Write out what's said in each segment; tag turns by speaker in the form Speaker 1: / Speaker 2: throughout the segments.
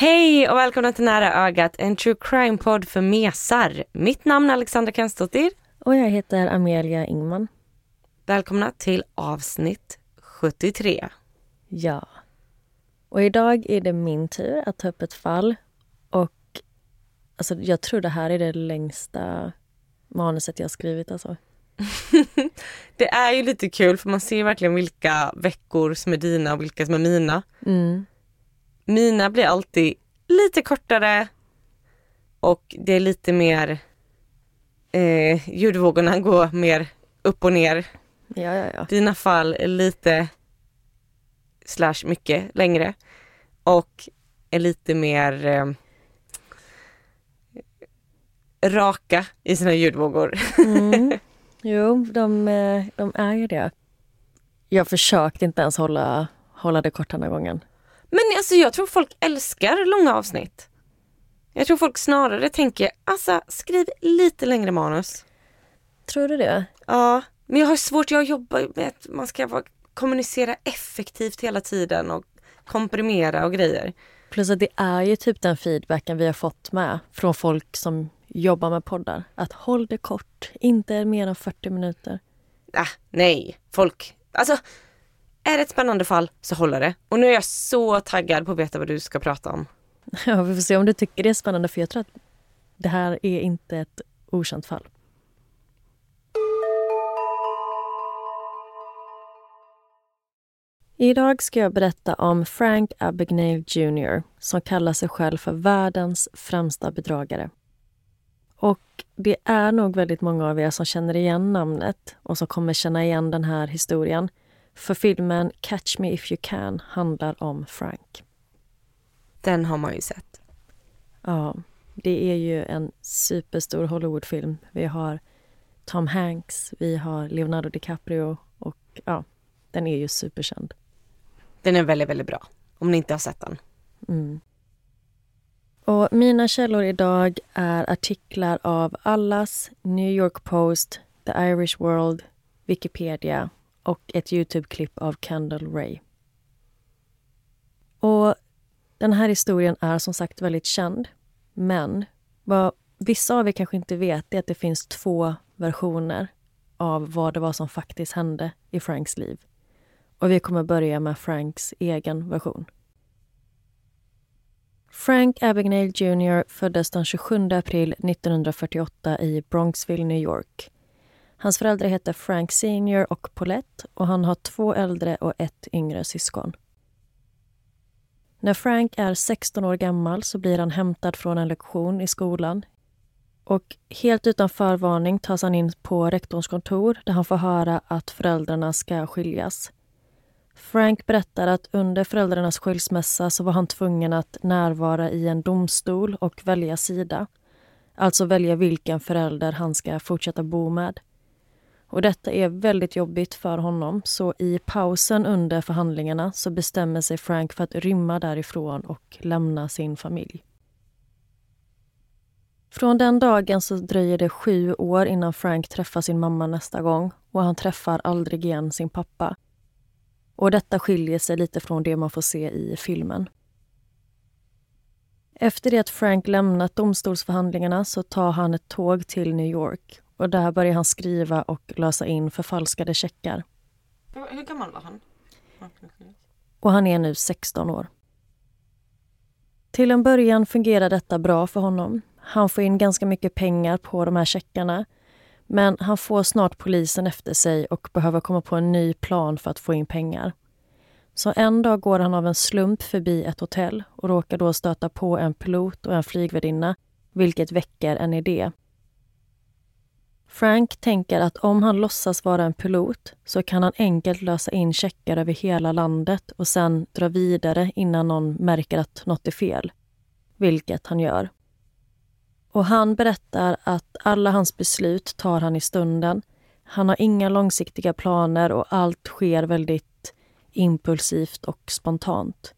Speaker 1: Hej och välkomna till Nära ögat, en true crime-podd för mesar. Mitt namn är Alexandra Kensdottir.
Speaker 2: Och jag heter Amelia Ingman.
Speaker 1: Välkomna till avsnitt 73.
Speaker 2: Ja. Och idag är det min tur att ta upp ett fall. Och alltså, jag tror det här är det längsta manuset jag skrivit. Alltså.
Speaker 1: Det är ju lite kul för man ser verkligen vilka veckor som är dina och vilka som är mina.
Speaker 2: Mm.
Speaker 1: Mina blir alltid lite kortare och det är lite mer, eh, ljudvågorna går mer upp och ner.
Speaker 2: Ja, ja, ja.
Speaker 1: Dina fall är lite slash mycket längre och är lite mer eh, raka i sina ljudvågor.
Speaker 2: Mm. Jo, de, eh, de är ju det. Jag försökte inte ens hålla, hålla det kort den här gången.
Speaker 1: Men alltså jag tror folk älskar långa avsnitt. Jag tror folk snarare tänker, alltså skriv lite längre manus.
Speaker 2: Tror du det?
Speaker 1: Ja, men jag har svårt, jag jobbar med att man ska vara, kommunicera effektivt hela tiden och komprimera och grejer.
Speaker 2: Plus att det är ju typ den feedbacken vi har fått med från folk som jobbar med poddar. Att håll det kort, inte mer än 40 minuter.
Speaker 1: Ah, nej, folk, alltså är det ett spännande fall så håller det. Och nu är jag så taggad på att veta vad du ska prata om.
Speaker 2: Ja, vi får se om du tycker det är spännande för jag tror att det här är inte ett okänt fall. Idag ska jag berätta om Frank Abagnale Jr som kallar sig själv för världens främsta bedragare. Och det är nog väldigt många av er som känner igen namnet och som kommer känna igen den här historien. För filmen Catch Me If You Can handlar om Frank.
Speaker 1: Den har man ju sett.
Speaker 2: Ja, det är ju en superstor Hollywoodfilm. Vi har Tom Hanks, vi har Leonardo DiCaprio och ja, den är ju superkänd.
Speaker 1: Den är väldigt, väldigt bra. Om ni inte har sett den.
Speaker 2: Mm. Och mina källor idag är artiklar av Allas, New York Post, The Irish World, Wikipedia och ett Youtube-klipp av Kendall Ray. Och den här historien är som sagt väldigt känd. Men vad vissa av er kanske inte vet är att det finns två versioner av vad det var som faktiskt hände i Franks liv. Och vi kommer börja med Franks egen version. Frank Abagnale Jr föddes den 27 april 1948 i Bronxville, New York. Hans föräldrar heter Frank Senior och Paulette och han har två äldre och ett yngre syskon. När Frank är 16 år gammal så blir han hämtad från en lektion i skolan. Och helt utan förvarning tas han in på rektorns kontor där han får höra att föräldrarna ska skiljas. Frank berättar att under föräldrarnas skilsmässa så var han tvungen att närvara i en domstol och välja sida. Alltså välja vilken förälder han ska fortsätta bo med. Och detta är väldigt jobbigt för honom så i pausen under förhandlingarna så bestämmer sig Frank för att rymma därifrån och lämna sin familj. Från den dagen så dröjer det sju år innan Frank träffar sin mamma nästa gång och han träffar aldrig igen sin pappa. Och detta skiljer sig lite från det man får se i filmen. Efter det att Frank lämnat domstolsförhandlingarna så tar han ett tåg till New York och där börjar han skriva och lösa in förfalskade checkar.
Speaker 1: Hur gammal var han?
Speaker 2: Och han är nu 16 år. Till en början fungerar detta bra för honom. Han får in ganska mycket pengar på de här checkarna. Men han får snart polisen efter sig och behöver komma på en ny plan för att få in pengar. Så en dag går han av en slump förbi ett hotell och råkar då stöta på en pilot och en flygvärdinna vilket väcker en idé. Frank tänker att om han låtsas vara en pilot så kan han enkelt lösa in checkar över hela landet och sen dra vidare innan någon märker att något är fel. Vilket han gör. Och han berättar att alla hans beslut tar han i stunden. Han har inga långsiktiga planer och allt sker väldigt impulsivt och spontant.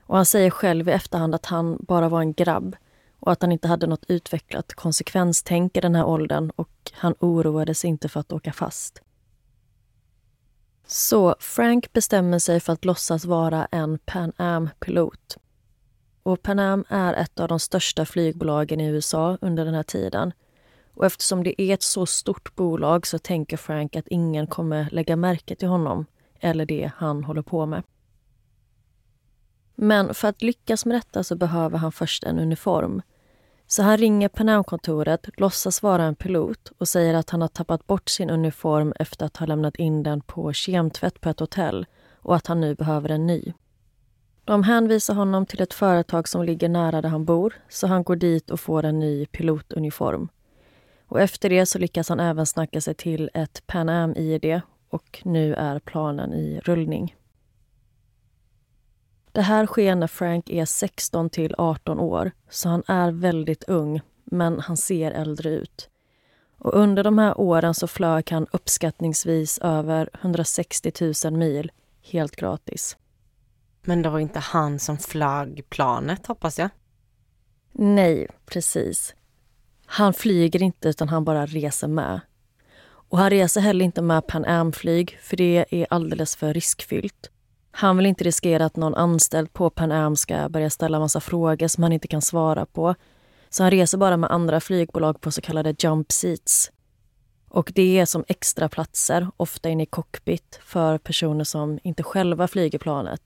Speaker 2: Och han säger själv i efterhand att han bara var en grabb och att han inte hade något utvecklat konsekvenstänk i den här åldern och han oroade sig inte för att åka fast. Så Frank bestämmer sig för att låtsas vara en Pan Am-pilot. Och Pan Am är ett av de största flygbolagen i USA under den här tiden. Och eftersom det är ett så stort bolag så tänker Frank att ingen kommer lägga märke till honom eller det han håller på med. Men för att lyckas med detta så behöver han först en uniform. Så han ringer Panamkontoret, låtsas vara en pilot och säger att han har tappat bort sin uniform efter att ha lämnat in den på kemtvätt på ett hotell och att han nu behöver en ny. De hänvisar honom till ett företag som ligger nära där han bor så han går dit och får en ny pilotuniform. Och efter det så lyckas han även snacka sig till ett Pan Am-id och nu är planen i rullning. Det här sker när Frank är 16 till 18 år, så han är väldigt ung, men han ser äldre ut. Och under de här åren så flög han uppskattningsvis över 160 000 mil helt gratis.
Speaker 1: Men det var inte han som flög planet, hoppas jag?
Speaker 2: Nej, precis. Han flyger inte, utan han bara reser med. Och han reser heller inte med Pan Am-flyg, för det är alldeles för riskfyllt. Han vill inte riskera att någon anställd på Pan Am ska börja ställa massa frågor som han inte kan svara på. Så han reser bara med andra flygbolag på så kallade jump seats. Och det är som extra platser, ofta inne i cockpit, för personer som inte själva flyger planet.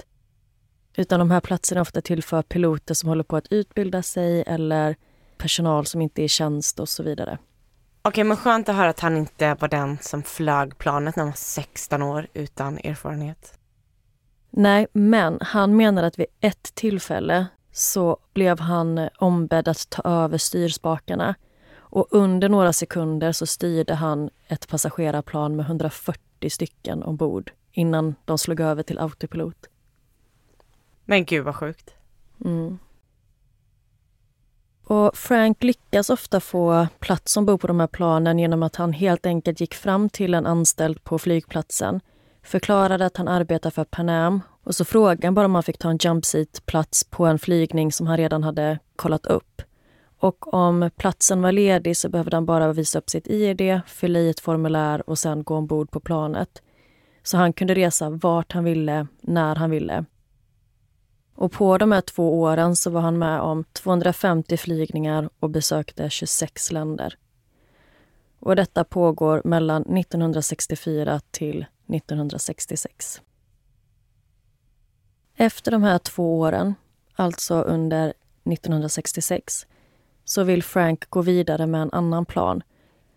Speaker 2: Utan de här platserna är ofta till för piloter som håller på att utbilda sig eller personal som inte är i tjänst och så vidare.
Speaker 1: Okej, men skönt att höra att han inte var den som flög planet när han var 16 år utan erfarenhet.
Speaker 2: Nej, men han menar att vid ett tillfälle så blev han ombedd att ta över styrspakarna. Och under några sekunder så styrde han ett passagerarplan med 140 stycken ombord innan de slog över till autopilot.
Speaker 1: Men gud vad sjukt.
Speaker 2: Mm. Och Frank lyckas ofta få plats ombord på de här planen genom att han helt enkelt gick fram till en anställd på flygplatsen förklarade att han arbetar för Pan Am och så frågade han bara om han fick ta en jumpseat-plats på en flygning som han redan hade kollat upp. Och om platsen var ledig så behövde han bara visa upp sitt ID, fylla i ett formulär och sen gå ombord på planet. Så han kunde resa vart han ville, när han ville. Och på de här två åren så var han med om 250 flygningar och besökte 26 länder. Och detta pågår mellan 1964 till 1966. Efter de här två åren, alltså under 1966, så vill Frank gå vidare med en annan plan.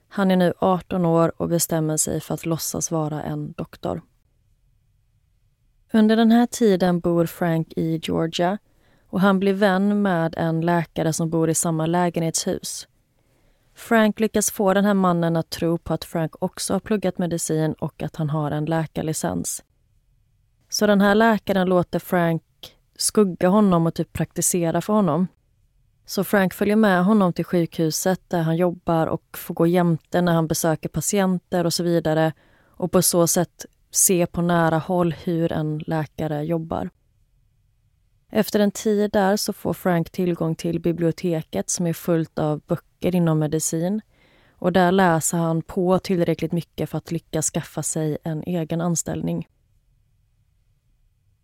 Speaker 2: Han är nu 18 år och bestämmer sig för att låtsas vara en doktor. Under den här tiden bor Frank i Georgia och han blir vän med en läkare som bor i samma lägenhetshus. Frank lyckas få den här mannen att tro på att Frank också har pluggat medicin och att han har en läkarlicens. Så den här läkaren låter Frank skugga honom och typ praktisera för honom. Så Frank följer med honom till sjukhuset där han jobbar och får gå jämte när han besöker patienter och så vidare och på så sätt se på nära håll hur en läkare jobbar. Efter en tid där så får Frank tillgång till biblioteket som är fullt av böcker inom medicin. Och där läser han på tillräckligt mycket för att lyckas skaffa sig en egen anställning.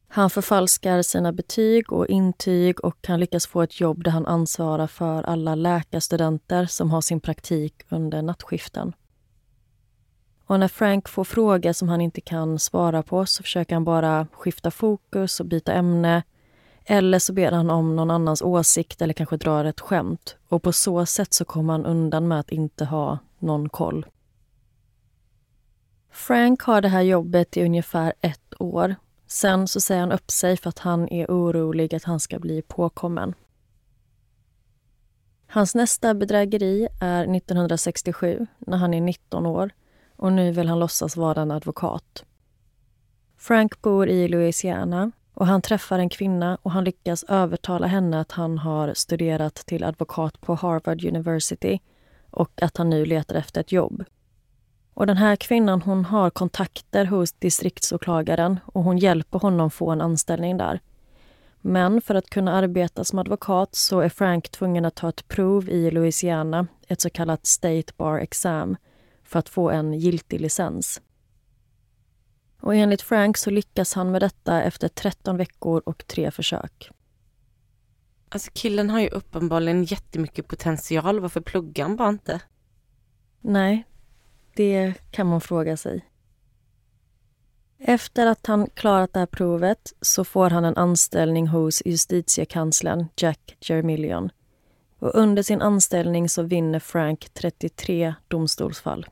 Speaker 2: Han förfalskar sina betyg och intyg och han lyckas få ett jobb där han ansvarar för alla läkarstudenter som har sin praktik under nattskiften. Och när Frank får frågor som han inte kan svara på så försöker han bara skifta fokus och byta ämne eller så ber han om någon annans åsikt eller kanske drar ett skämt. Och på så sätt så kommer han undan med att inte ha någon koll. Frank har det här jobbet i ungefär ett år. Sen så säger han upp sig för att han är orolig att han ska bli påkommen. Hans nästa bedrägeri är 1967 när han är 19 år och nu vill han låtsas vara en advokat. Frank bor i Louisiana och han träffar en kvinna och han lyckas övertala henne att han har studerat till advokat på Harvard University och att han nu letar efter ett jobb. Och den här kvinnan hon har kontakter hos distriktsåklagaren och hon hjälper honom få en anställning där. Men för att kunna arbeta som advokat så är Frank tvungen att ta ett prov i Louisiana, ett så kallat State Bar Exam, för att få en giltig licens. Och enligt Frank så lyckas han med detta efter 13 veckor och tre försök.
Speaker 1: Alltså killen har ju uppenbarligen jättemycket potential. Varför pluggar han bara inte?
Speaker 2: Nej, det kan man fråga sig. Efter att han klarat det här provet så får han en anställning hos justitiekanslern Jack Jermillion. Och under sin anställning så vinner Frank 33 domstolsfall.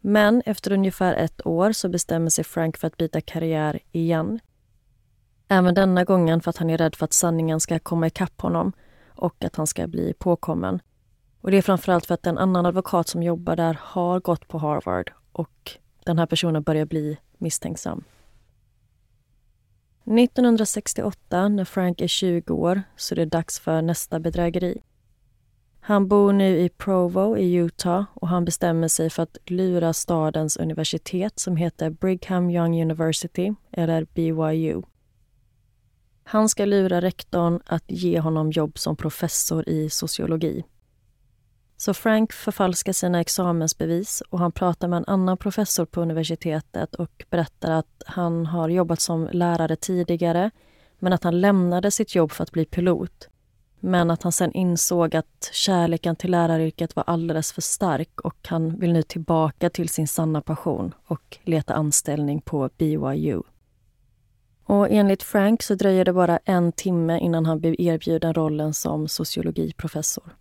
Speaker 2: Men efter ungefär ett år så bestämmer sig Frank för att byta karriär igen. Även denna gången för att han är rädd för att sanningen ska komma ikapp honom och att han ska bli påkommen. Och det är framförallt för att en annan advokat som jobbar där har gått på Harvard och den här personen börjar bli misstänksam. 1968, när Frank är 20 år, så är det dags för nästa bedrägeri. Han bor nu i Provo i Utah och han bestämmer sig för att lura stadens universitet som heter Brigham Young University, eller BYU. Han ska lura rektorn att ge honom jobb som professor i sociologi. Så Frank förfalskar sina examensbevis och han pratar med en annan professor på universitetet och berättar att han har jobbat som lärare tidigare men att han lämnade sitt jobb för att bli pilot. Men att han sen insåg att kärleken till läraryrket var alldeles för stark och han vill nu tillbaka till sin sanna passion och leta anställning på BYU. Och enligt Frank så dröjer det bara en timme innan han blev erbjuden rollen som sociologiprofessor.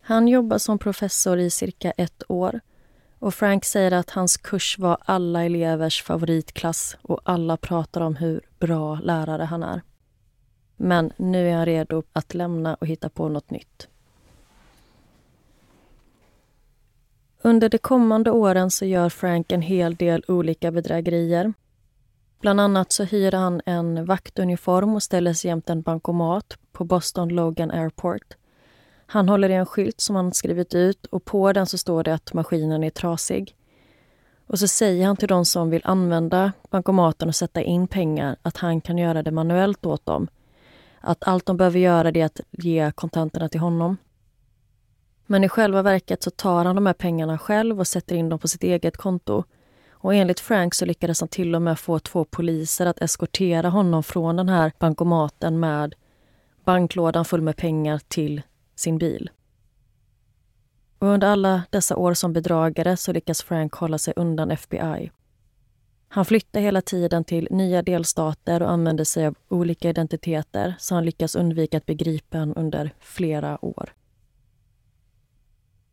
Speaker 2: Han jobbar som professor i cirka ett år och Frank säger att hans kurs var alla elevers favoritklass och alla pratar om hur bra lärare han är. Men nu är han redo att lämna och hitta på något nytt. Under de kommande åren så gör Frank en hel del olika bedrägerier. Bland annat så hyr han en vaktuniform och ställer sig jämte en bankomat på Boston Logan Airport. Han håller i en skylt som han skrivit ut och på den så står det att maskinen är trasig. Och så säger han till de som vill använda bankomaten och sätta in pengar att han kan göra det manuellt åt dem. Att allt de behöver göra är att ge kontanterna till honom. Men i själva verket så tar han de här pengarna själv och sätter in dem på sitt eget konto. Och enligt Frank så lyckades han till och med få två poliser att eskortera honom från den här bankomaten med banklådan full med pengar till sin bil. Och under alla dessa år som bedragare så lyckas Frank hålla sig undan FBI. Han flyttar hela tiden till nya delstater och använder sig av olika identiteter så han lyckas undvika att bli gripen under flera år.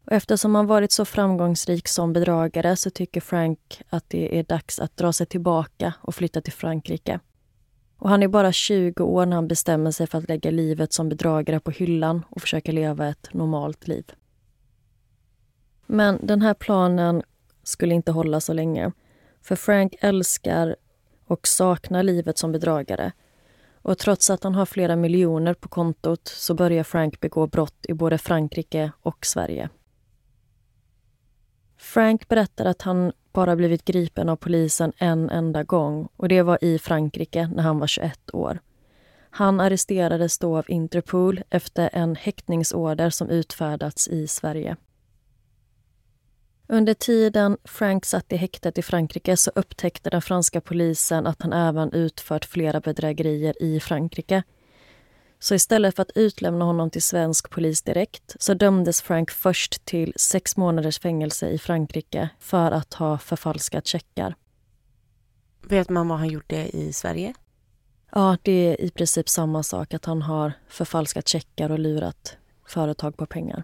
Speaker 2: Och eftersom han varit så framgångsrik som bedragare så tycker Frank att det är dags att dra sig tillbaka och flytta till Frankrike. Och han är bara 20 år när han bestämmer sig för att lägga livet som bedragare på hyllan och försöka leva ett normalt liv. Men den här planen skulle inte hålla så länge. För Frank älskar och saknar livet som bedragare. Och trots att han har flera miljoner på kontot så börjar Frank begå brott i både Frankrike och Sverige. Frank berättar att han bara blivit gripen av polisen en enda gång och det var i Frankrike när han var 21 år. Han arresterades då av Interpol efter en häktningsorder som utfärdats i Sverige. Under tiden Frank satt i häktet i Frankrike så upptäckte den franska polisen att han även utfört flera bedrägerier i Frankrike så istället för att utlämna honom till svensk polis direkt så dömdes Frank först till sex månaders fängelse i Frankrike för att ha förfalskat checkar.
Speaker 1: Vet man vad han gjorde i Sverige?
Speaker 2: Ja, det är i princip samma sak, att han har förfalskat checkar och lurat företag på pengar.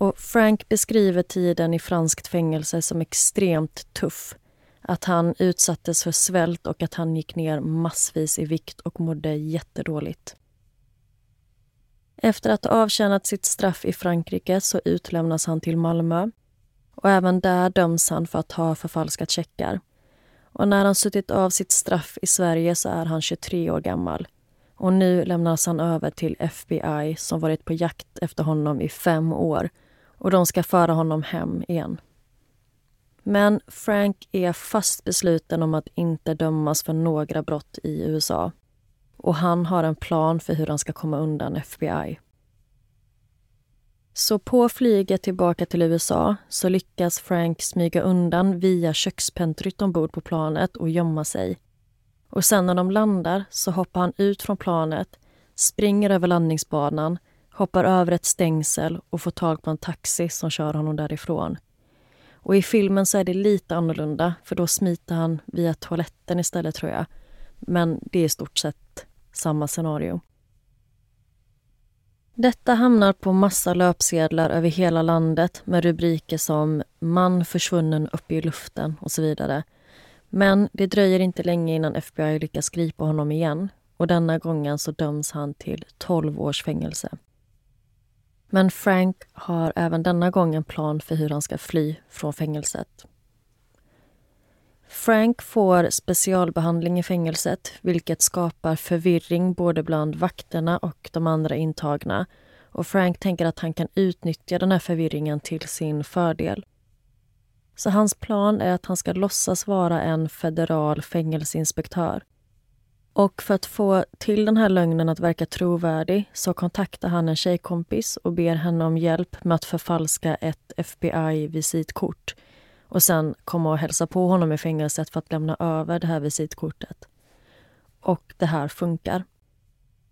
Speaker 2: Och Frank beskriver tiden i franskt fängelse som extremt tuff att han utsattes för svält och att han gick ner massvis i vikt och mådde jättedåligt. Efter att ha avtjänat sitt straff i Frankrike så utlämnas han till Malmö. Och även där döms han för att ha förfalskat checkar. Och när han suttit av sitt straff i Sverige så är han 23 år gammal. Och nu lämnas han över till FBI som varit på jakt efter honom i fem år. Och de ska föra honom hem igen. Men Frank är fast besluten om att inte dömas för några brott i USA. Och han har en plan för hur han ska komma undan FBI. Så på flyget tillbaka till USA så lyckas Frank smyga undan via kökspentryt ombord på planet och gömma sig. Och sen när de landar så hoppar han ut från planet, springer över landningsbanan, hoppar över ett stängsel och får tag på en taxi som kör honom därifrån. Och i filmen så är det lite annorlunda för då smiter han via toaletten istället tror jag. Men det är i stort sett samma scenario. Detta hamnar på massa löpsedlar över hela landet med rubriker som “Man försvunnen uppe i luften” och så vidare. Men det dröjer inte länge innan FBI lyckas gripa honom igen och denna gången så döms han till 12 års fängelse. Men Frank har även denna gång en plan för hur han ska fly från fängelset. Frank får specialbehandling i fängelset vilket skapar förvirring både bland vakterna och de andra intagna. Och Frank tänker att han kan utnyttja den här förvirringen till sin fördel. Så hans plan är att han ska låtsas vara en federal fängelseinspektör. Och för att få till den här lögnen att verka trovärdig så kontaktar han en tjejkompis och ber henne om hjälp med att förfalska ett FBI-visitkort och sen komma och hälsa på honom i fängelset för att lämna över det här visitkortet. Och det här funkar.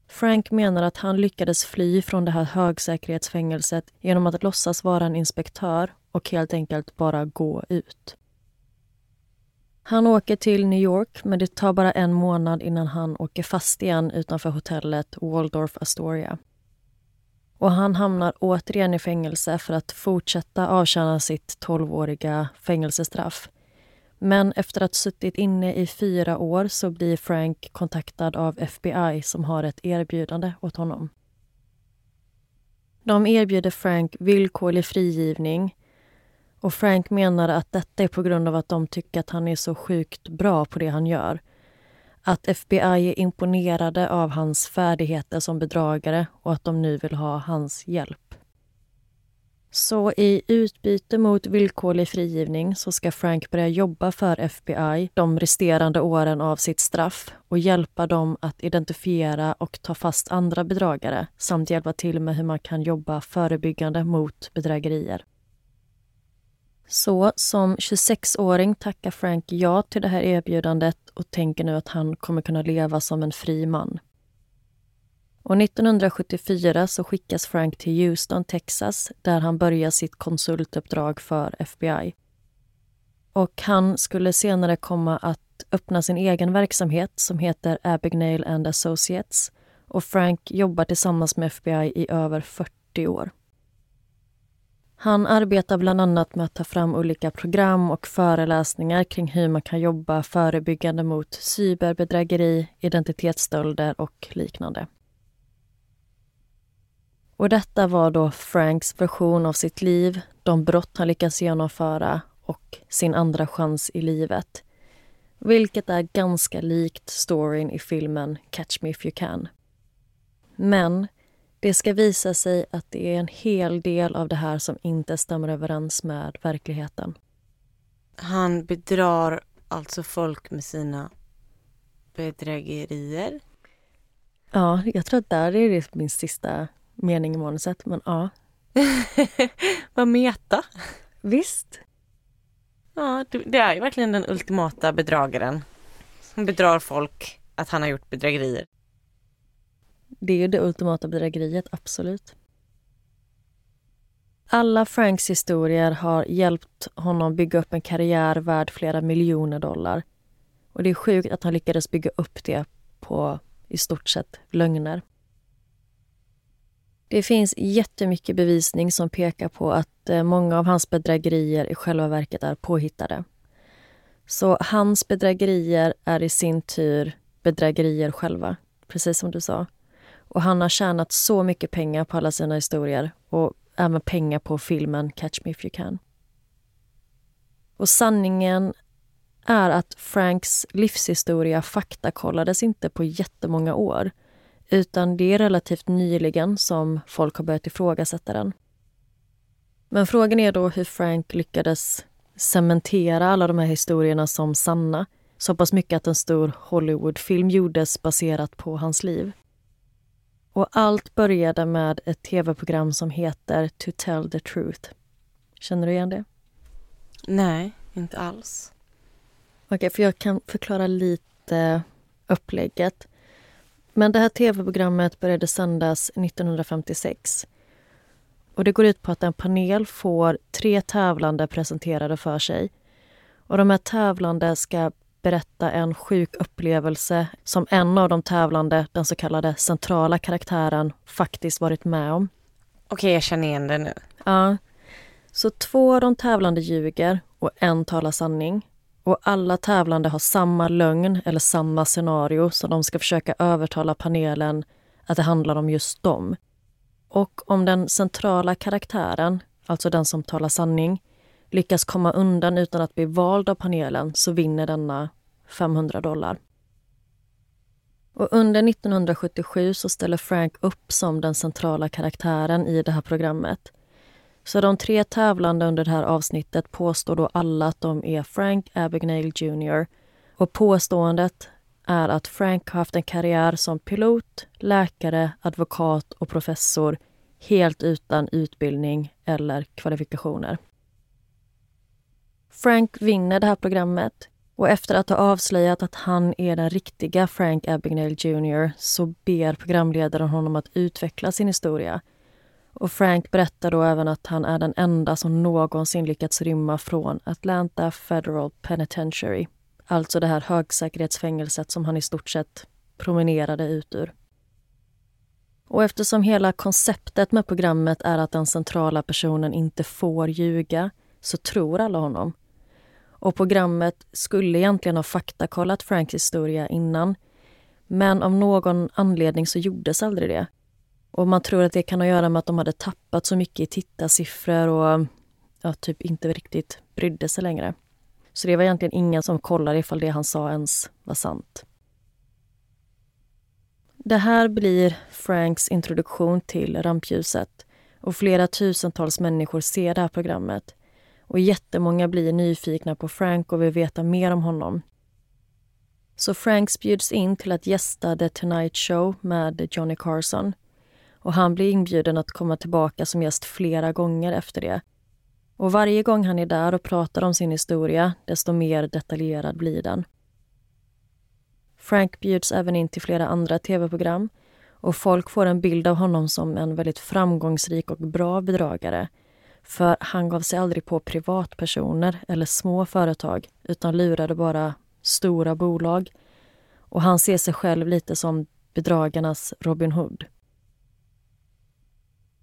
Speaker 2: Frank menar att han lyckades fly från det här högsäkerhetsfängelset genom att låtsas vara en inspektör och helt enkelt bara gå ut. Han åker till New York, men det tar bara en månad innan han åker fast igen utanför hotellet Waldorf Astoria. Och han hamnar återigen i fängelse för att fortsätta avtjäna sitt 12-åriga fängelsestraff. Men efter att ha suttit inne i fyra år så blir Frank kontaktad av FBI som har ett erbjudande åt honom. De erbjuder Frank villkorlig frigivning och Frank menar att detta är på grund av att de tycker att han är så sjukt bra på det han gör. Att FBI är imponerade av hans färdigheter som bedragare och att de nu vill ha hans hjälp. Så i utbyte mot villkorlig frigivning så ska Frank börja jobba för FBI de resterande åren av sitt straff och hjälpa dem att identifiera och ta fast andra bedragare samt hjälpa till med hur man kan jobba förebyggande mot bedrägerier. Så som 26-åring tackar Frank ja till det här erbjudandet och tänker nu att han kommer kunna leva som en fri man. Och 1974 så skickas Frank till Houston, Texas där han börjar sitt konsultuppdrag för FBI. Och han skulle senare komma att öppna sin egen verksamhet som heter Abagnale and Associates och Frank jobbar tillsammans med FBI i över 40 år. Han arbetar bland annat med att ta fram olika program och föreläsningar kring hur man kan jobba förebyggande mot cyberbedrägeri, identitetsstölder och liknande. Och detta var då Franks version av sitt liv, de brott han lyckats genomföra och sin andra chans i livet. Vilket är ganska likt storyn i filmen Catch Me If You Can. Men det ska visa sig att det är en hel del av det här som inte stämmer överens med verkligheten.
Speaker 1: Han bedrar alltså folk med sina bedrägerier?
Speaker 2: Ja, jag tror att där är det min sista mening i manuset, men ja.
Speaker 1: Vad meta.
Speaker 2: Visst.
Speaker 1: Ja, det är ju verkligen den ultimata bedragaren. Som bedrar folk att han har gjort bedrägerier.
Speaker 2: Det är ju det ultimata bedrägeriet, absolut. Alla Franks historier har hjälpt honom bygga upp en karriär värd flera miljoner dollar. Och det är sjukt att han lyckades bygga upp det på i stort sett lögner. Det finns jättemycket bevisning som pekar på att eh, många av hans bedrägerier i själva verket är påhittade. Så hans bedrägerier är i sin tur bedrägerier själva, precis som du sa. Och han har tjänat så mycket pengar på alla sina historier och även pengar på filmen Catch Me If You Can. Och sanningen är att Franks livshistoria faktakollades inte på jättemånga år utan det är relativt nyligen som folk har börjat ifrågasätta den. Men frågan är då hur Frank lyckades cementera alla de här historierna som sanna så pass mycket att en stor Hollywoodfilm gjordes baserat på hans liv. Och allt började med ett tv-program som heter To tell the truth. Känner du igen det?
Speaker 1: Nej, inte alls.
Speaker 2: Okej, okay, för jag kan förklara lite upplägget. Men det här tv-programmet började sändas 1956. Och Det går ut på att en panel får tre tävlande presenterade för sig. Och De här tävlande ska berätta en sjuk upplevelse som en av de tävlande, den så kallade centrala karaktären, faktiskt varit med om.
Speaker 1: Okej, jag känner igen det nu.
Speaker 2: Ja. Så två av de tävlande ljuger och en talar sanning. Och alla tävlande har samma lögn eller samma scenario så de ska försöka övertala panelen att det handlar om just dem. Och om den centrala karaktären, alltså den som talar sanning, lyckas komma undan utan att bli vald av panelen så vinner denna 500 dollar. Och under 1977 så ställer Frank upp som den centrala karaktären i det här programmet. Så de tre tävlande under det här avsnittet påstår då alla att de är Frank Abagnale Jr. Och påståendet är att Frank har haft en karriär som pilot, läkare, advokat och professor helt utan utbildning eller kvalifikationer. Frank vinner det här programmet och efter att ha avslöjat att han är den riktiga Frank Abagnale Jr så ber programledaren honom att utveckla sin historia. Och Frank berättar då även att han är den enda som någonsin lyckats rymma från Atlanta Federal Penitentiary. Alltså det här högsäkerhetsfängelset som han i stort sett promenerade ut ur. Och eftersom hela konceptet med programmet är att den centrala personen inte får ljuga så tror alla honom. Och programmet skulle egentligen ha faktakollat Franks historia innan. Men av någon anledning så gjordes aldrig det. Och man tror att det kan ha att göra med att de hade tappat så mycket i tittarsiffror och ja, typ inte riktigt brydde sig längre. Så det var egentligen ingen som kollade ifall det han sa ens var sant. Det här blir Franks introduktion till rampljuset och flera tusentals människor ser det här programmet. Och jättemånga blir nyfikna på Frank och vill veta mer om honom. Så Franks bjuds in till att gästa The Tonight Show med Johnny Carson. Och han blir inbjuden att komma tillbaka som gäst flera gånger efter det. Och varje gång han är där och pratar om sin historia, desto mer detaljerad blir den. Frank bjuds även in till flera andra tv-program och folk får en bild av honom som en väldigt framgångsrik och bra bedragare. För han gav sig aldrig på privatpersoner eller små företag utan lurade bara stora bolag. Och han ser sig själv lite som bedragarnas Robin Hood.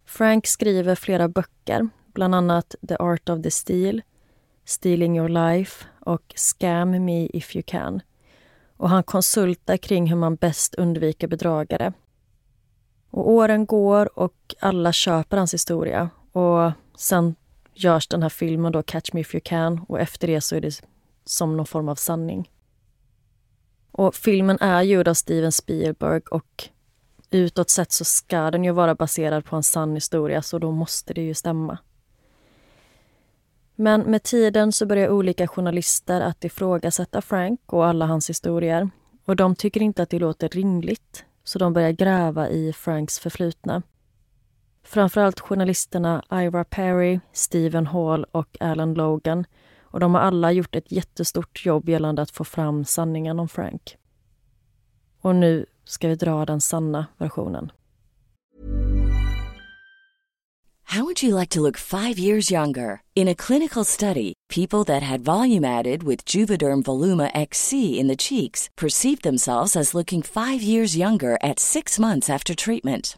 Speaker 2: Frank skriver flera böcker, bland annat The Art of the Steal, Stealing Your Life och Scam Me If You Can och han konsultar kring hur man bäst undviker bedragare. Och åren går och alla köper hans historia och sen görs den här filmen då, Catch Me If You Can och efter det så är det som någon form av sanning. Och filmen är gjord av Steven Spielberg och utåt sett så ska den ju vara baserad på en sann historia så då måste det ju stämma. Men med tiden så börjar olika journalister att ifrågasätta Frank och alla hans historier. Och de tycker inte att det låter rimligt, så de börjar gräva i Franks förflutna. Framförallt journalisterna Ira Perry, Stephen Hall och Alan Logan. Och de har alla gjort ett jättestort jobb gällande att få fram sanningen om Frank. Och nu ska vi dra den sanna versionen.
Speaker 3: How would you like to look five years younger? In a clinical study, people that had volume added with Juvederm Voluma XC in the cheeks perceived themselves as looking five years younger at six months after treatment.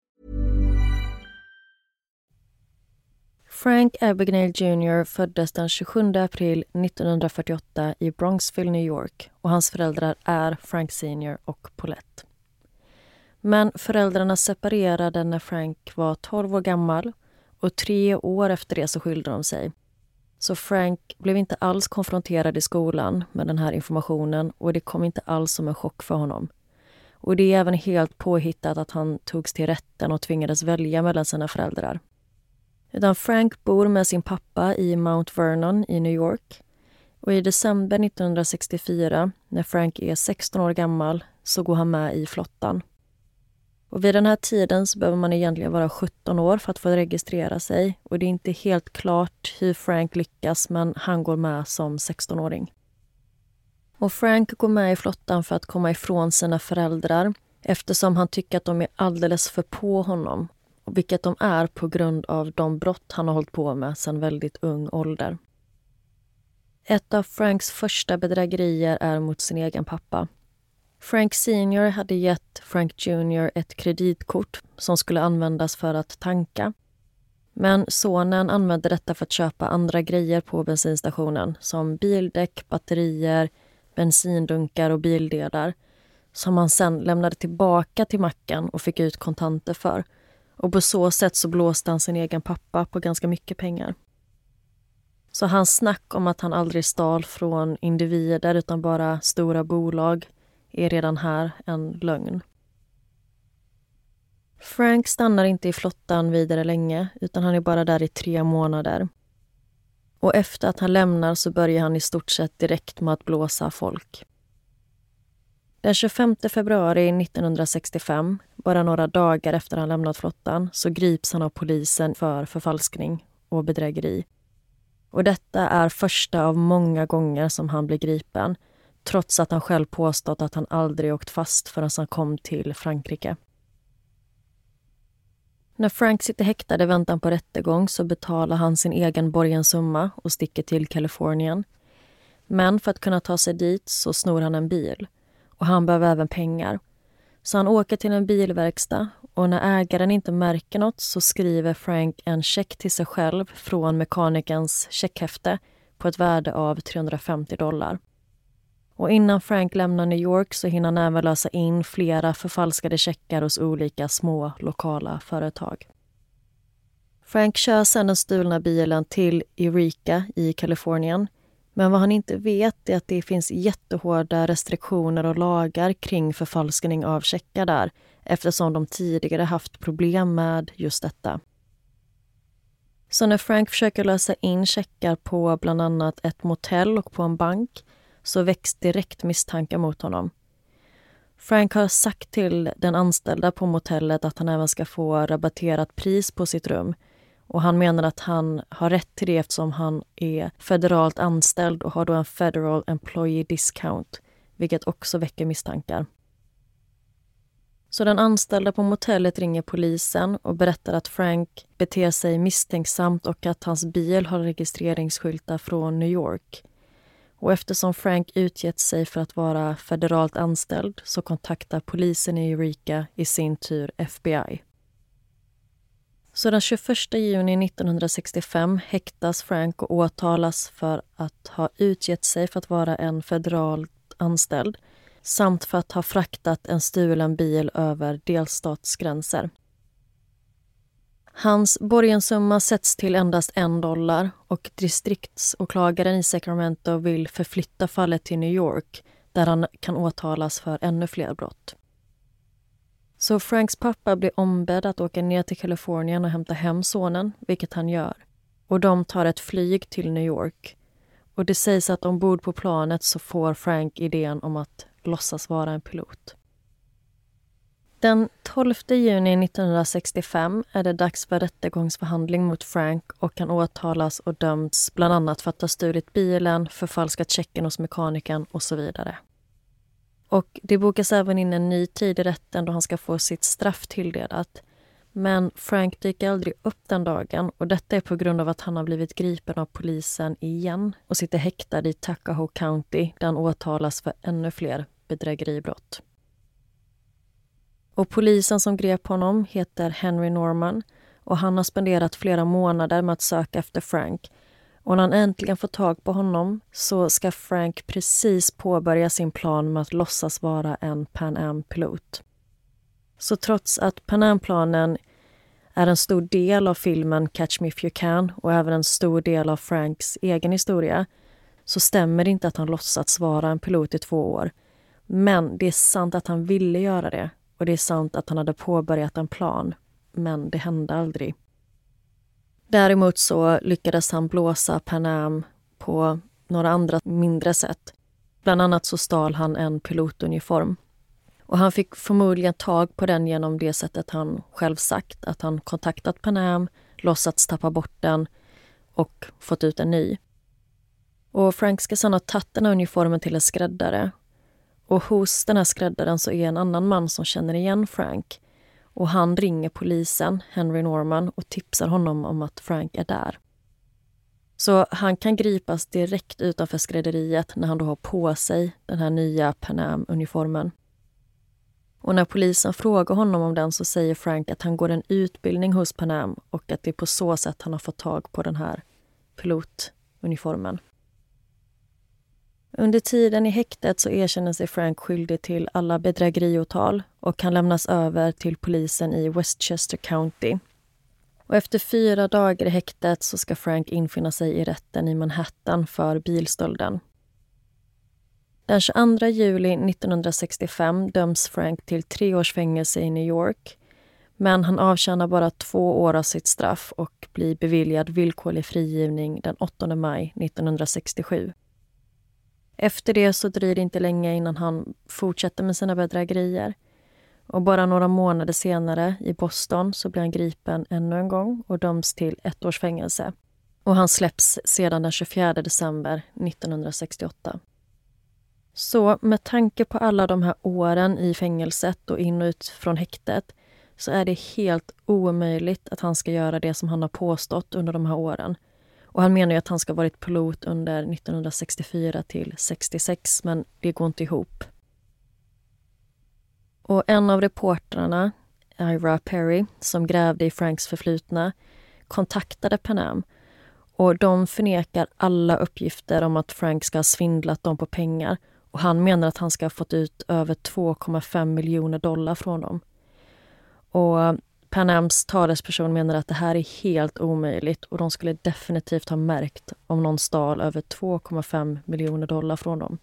Speaker 2: Frank Abagnale Jr föddes den 27 april 1948 i Bronxville, New York och hans föräldrar är Frank Sr och Paulette. Men föräldrarna separerade när Frank var 12 år gammal och tre år efter det så skilde de sig. Så Frank blev inte alls konfronterad i skolan med den här informationen och det kom inte alls som en chock för honom. Och det är även helt påhittat att han togs till rätten och tvingades välja mellan sina föräldrar. Utan Frank bor med sin pappa i Mount Vernon i New York. Och i december 1964, när Frank är 16 år gammal, så går han med i flottan. Och vid den här tiden så behöver man egentligen vara 17 år för att få registrera sig. Och det är inte helt klart hur Frank lyckas, men han går med som 16-åring. Och Frank går med i flottan för att komma ifrån sina föräldrar eftersom han tycker att de är alldeles för på honom vilket de är på grund av de brott han har hållit på med sedan väldigt ung ålder. Ett av Franks första bedrägerier är mot sin egen pappa. Frank Senior hade gett Frank Junior ett kreditkort som skulle användas för att tanka. Men sonen använde detta för att köpa andra grejer på bensinstationen som bildäck, batterier, bensindunkar och bildelar som han sen lämnade tillbaka till macken och fick ut kontanter för och på så sätt så blåste han sin egen pappa på ganska mycket pengar. Så hans snack om att han aldrig stal från individer utan bara stora bolag är redan här en lögn. Frank stannar inte i flottan vidare länge utan han är bara där i tre månader. Och efter att han lämnar så börjar han i stort sett direkt med att blåsa folk. Den 25 februari 1965, bara några dagar efter han lämnat flottan, så grips han av polisen för förfalskning och bedrägeri. Och detta är första av många gånger som han blir gripen trots att han själv påstått att han aldrig åkt fast förrän han kom till Frankrike. När Frank sitter häktad i väntan på rättegång så betalar han sin egen borgensumma och sticker till Kalifornien. Men för att kunna ta sig dit så snor han en bil och han behöver även pengar. Så han åker till en bilverkstad och när ägaren inte märker något så skriver Frank en check till sig själv från mekanikerns checkhäfte på ett värde av 350 dollar. Och innan Frank lämnar New York så hinner han även lösa in flera förfalskade checkar hos olika små lokala företag. Frank kör sedan den stulna bilen till Eureka i Kalifornien men vad han inte vet är att det finns jättehårda restriktioner och lagar kring förfalskning av checkar där eftersom de tidigare haft problem med just detta. Så när Frank försöker lösa in checkar på bland annat ett motell och på en bank så väcks direkt misstankar mot honom. Frank har sagt till den anställda på motellet att han även ska få rabatterat pris på sitt rum och han menar att han har rätt till det eftersom han är federalt anställd och har då en Federal Employee Discount, vilket också väcker misstankar. Så den anställda på motellet ringer polisen och berättar att Frank beter sig misstänksamt och att hans bil har registreringsskyltar från New York. Och eftersom Frank utgett sig för att vara federalt anställd så kontaktar polisen i Eureka i sin tur FBI. Så den 21 juni 1965 häktas Frank och åtalas för att ha utgett sig för att vara en federalt anställd samt för att ha fraktat en stulen bil över delstatsgränser. Hans borgensumma sätts till endast en dollar och distriktsåklagaren i Sacramento vill förflytta fallet till New York där han kan åtalas för ännu fler brott. Så Franks pappa blir ombedd att åka ner till Kalifornien och hämta hem sonen, vilket han gör. Och de tar ett flyg till New York. Och det sägs att ombord på planet så får Frank idén om att låtsas vara en pilot. Den 12 juni 1965 är det dags för rättegångsförhandling mot Frank och han åtalas och döms bland annat för att ha stulit bilen, förfalskat checken hos mekanikern och så vidare. Och det bokas även in en ny tid i rätten då han ska få sitt straff tilldelat. Men Frank dyker aldrig upp den dagen och detta är på grund av att han har blivit gripen av polisen igen och sitter häktad i Tuckahoe County där han åtalas för ännu fler bedrägeribrott. Och polisen som grep honom heter Henry Norman och han har spenderat flera månader med att söka efter Frank. Och när han äntligen får tag på honom så ska Frank precis påbörja sin plan med att låtsas vara en Pan Am-pilot. Så trots att Pan Am-planen är en stor del av filmen Catch Me If You Can och även en stor del av Franks egen historia så stämmer det inte att han låtsats vara en pilot i två år. Men det är sant att han ville göra det och det är sant att han hade påbörjat en plan, men det hände aldrig. Däremot så lyckades han blåsa Pan Am på några andra mindre sätt. Bland annat så stal han en pilotuniform. Och han fick förmodligen tag på den genom det sättet han själv sagt, att han kontaktat Pan Am, låtsats tappa bort den och fått ut en ny. Och Frank ska sedan ha tagit den här uniformen till en skräddare och hos den här skräddaren så är en annan man som känner igen Frank. Och han ringer polisen, Henry Norman, och tipsar honom om att Frank är där. Så han kan gripas direkt utanför skrädderiet när han då har på sig den här nya Pan Am-uniformen. Och när polisen frågar honom om den så säger Frank att han går en utbildning hos Pan Am och att det är på så sätt han har fått tag på den här pilotuniformen. Under tiden i häktet så erkänner sig Frank skyldig till alla bedrägeriåtal och kan lämnas över till polisen i Westchester County. Och efter fyra dagar i häktet så ska Frank infinna sig i rätten i Manhattan för bilstölden. Den 22 juli 1965 döms Frank till tre års fängelse i New York. Men han avtjänar bara två år av sitt straff och blir beviljad villkorlig frigivning den 8 maj 1967. Efter det så dröjer det inte länge innan han fortsätter med sina bedrägerier. Och bara några månader senare, i Boston, så blir han gripen ännu en gång och döms till ett års fängelse. Och han släpps sedan den 24 december 1968. Så med tanke på alla de här åren i fängelset och in och ut från häktet så är det helt omöjligt att han ska göra det som han har påstått under de här åren. Och han menar ju att han ska ha varit pilot under 1964 till 66, men det går inte ihop. Och en av reportrarna, Ira Perry, som grävde i Franks förflutna, kontaktade Panam och de förnekar alla uppgifter om att Frank ska ha svindlat dem på pengar och han menar att han ska ha fått ut över 2,5 miljoner dollar från dem. Och Panams talesperson menar att det här är helt omöjligt och de skulle definitivt ha märkt om någon stal över 2,5 miljoner dollar från dem.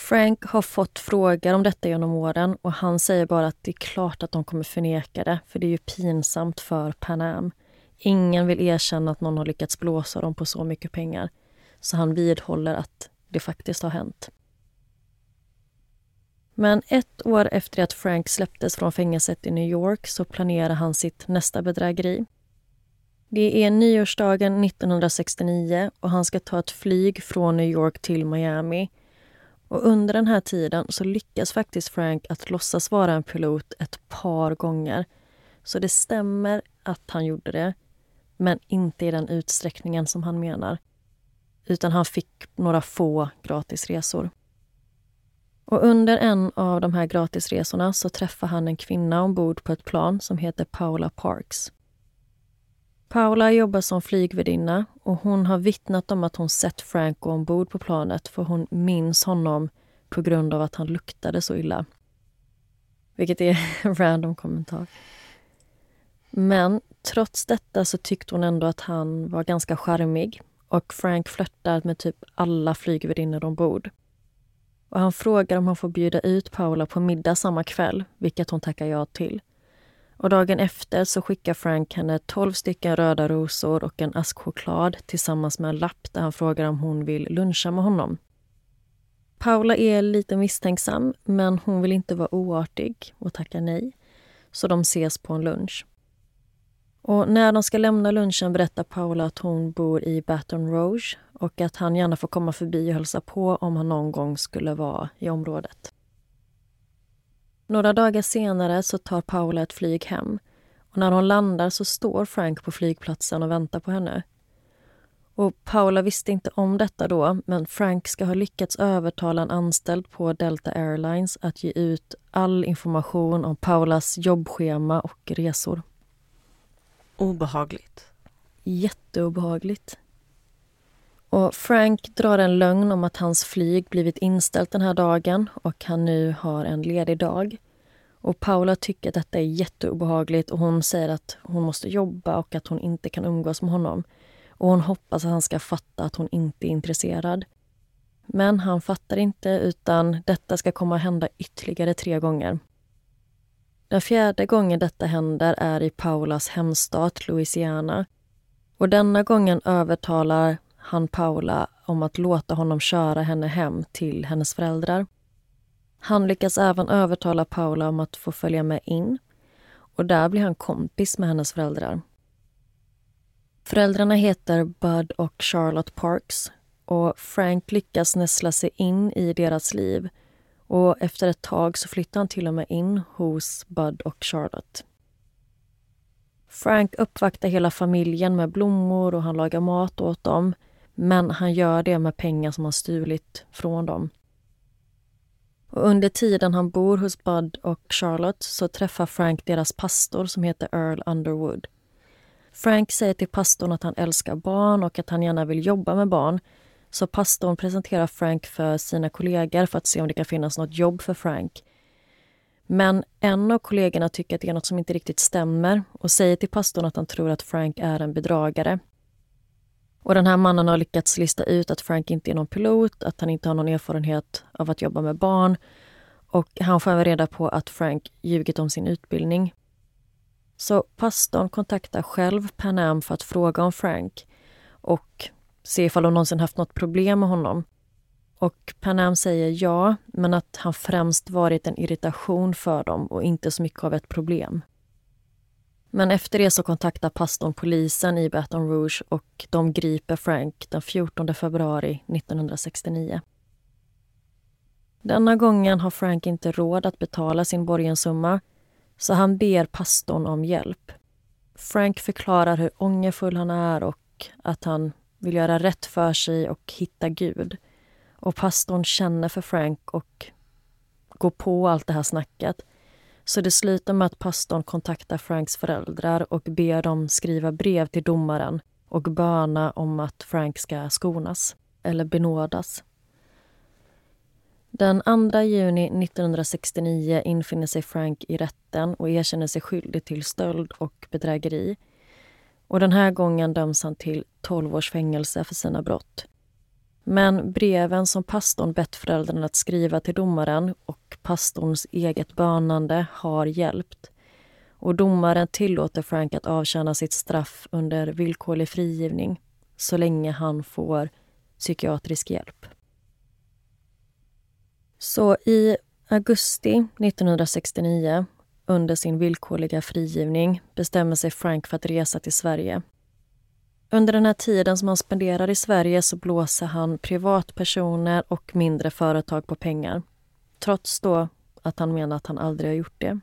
Speaker 2: Frank har fått frågor om detta genom åren och han säger bara att det är klart att de kommer förneka det, för det är ju pinsamt för Pan Am. Ingen vill erkänna att någon har lyckats blåsa dem på så mycket pengar. Så han vidhåller att det faktiskt har hänt. Men ett år efter att Frank släpptes från fängelset i New York så planerar han sitt nästa bedrägeri. Det är nyårsdagen 1969 och han ska ta ett flyg från New York till Miami. Och under den här tiden så lyckas faktiskt Frank att låtsas vara en pilot ett par gånger. Så det stämmer att han gjorde det, men inte i den utsträckningen som han menar. Utan han fick några få gratisresor. Och under en av de här gratisresorna så träffar han en kvinna ombord på ett plan som heter Paula Parks. Paula jobbar som flygvärdinna och hon har vittnat om att hon sett Frank gå ombord på planet för hon minns honom på grund av att han luktade så illa. Vilket är en random kommentar. Men trots detta så tyckte hon ändå att han var ganska charmig och Frank flörtar med typ alla flygvärdinnor ombord. Och han frågar om han får bjuda ut Paula på middag samma kväll, vilket hon tackar ja till. Och dagen efter så skickar Frank henne 12 stycken röda rosor och en ask choklad tillsammans med en lapp där han frågar om hon vill luncha med honom. Paula är lite misstänksam, men hon vill inte vara oartig och tackar nej. Så de ses på en lunch. Och när de ska lämna lunchen berättar Paula att hon bor i Baton Rouge och att han gärna får komma förbi och hälsa på om han någon gång skulle vara i området. Några dagar senare så tar Paula ett flyg hem och när hon landar så står Frank på flygplatsen och väntar på henne. Och Paula visste inte om detta då, men Frank ska ha lyckats övertala en anställd på Delta Airlines att ge ut all information om Paulas jobbschema och resor.
Speaker 1: Obehagligt.
Speaker 2: Jätteobehagligt. Och Frank drar en lögn om att hans flyg blivit inställt den här dagen och han nu har en ledig dag. Och Paula tycker att detta är jätteobehagligt och hon säger att hon måste jobba och att hon inte kan umgås med honom. Och hon hoppas att han ska fatta att hon inte är intresserad. Men han fattar inte utan detta ska komma att hända ytterligare tre gånger. Den fjärde gången detta händer är i Paulas hemstat Louisiana. Och denna gången övertalar han Paula om att låta honom köra henne hem till hennes föräldrar. Han lyckas även övertala Paula om att få följa med in och där blir han kompis med hennes föräldrar. Föräldrarna heter Bud och Charlotte Parks och Frank lyckas näsla sig in i deras liv och efter ett tag så flyttar han till och med in hos Bud och Charlotte. Frank uppvaktar hela familjen med blommor och han lagar mat åt dem men han gör det med pengar som han stulit från dem. Och under tiden han bor hos Bud och Charlotte så träffar Frank deras pastor som heter Earl Underwood. Frank säger till pastorn att han älskar barn och att han gärna vill jobba med barn. Så pastorn presenterar Frank för sina kollegor för att se om det kan finnas något jobb för Frank. Men en av kollegorna tycker att det är något som inte riktigt stämmer och säger till pastorn att han tror att Frank är en bedragare. Och den här mannen har lyckats lista ut att Frank inte är någon pilot, att han inte har någon erfarenhet av att jobba med barn. Och han får även reda på att Frank ljugit om sin utbildning. Så pastorn kontaktar själv Pan Am för att fråga om Frank och se ifall de någonsin haft något problem med honom. Och Pan Am säger ja, men att han främst varit en irritation för dem och inte så mycket av ett problem. Men efter det så kontaktar pastorn polisen i Baton Rouge och de griper Frank den 14 februari 1969. Denna gången har Frank inte råd att betala sin borgensumma så han ber pastorn om hjälp. Frank förklarar hur ångerfull han är och att han vill göra rätt för sig och hitta Gud. Och pastorn känner för Frank och går på allt det här snacket. Så det slutar med att pastorn kontaktar Franks föräldrar och ber dem skriva brev till domaren och böna om att Frank ska skonas eller benådas. Den 2 juni 1969 infinner sig Frank i rätten och erkänner sig skyldig till stöld och bedrägeri. Och Den här gången döms han till 12 års fängelse för sina brott. Men breven som pastorn bett föräldrarna att skriva till domaren och pastorns eget bönande har hjälpt. Och domaren tillåter Frank att avtjäna sitt straff under villkorlig frigivning så länge han får psykiatrisk hjälp. Så i augusti 1969, under sin villkorliga frigivning bestämmer sig Frank för att resa till Sverige under den här tiden som han spenderar i Sverige så blåser han privatpersoner och mindre företag på pengar. Trots då att han menar att han aldrig har gjort det.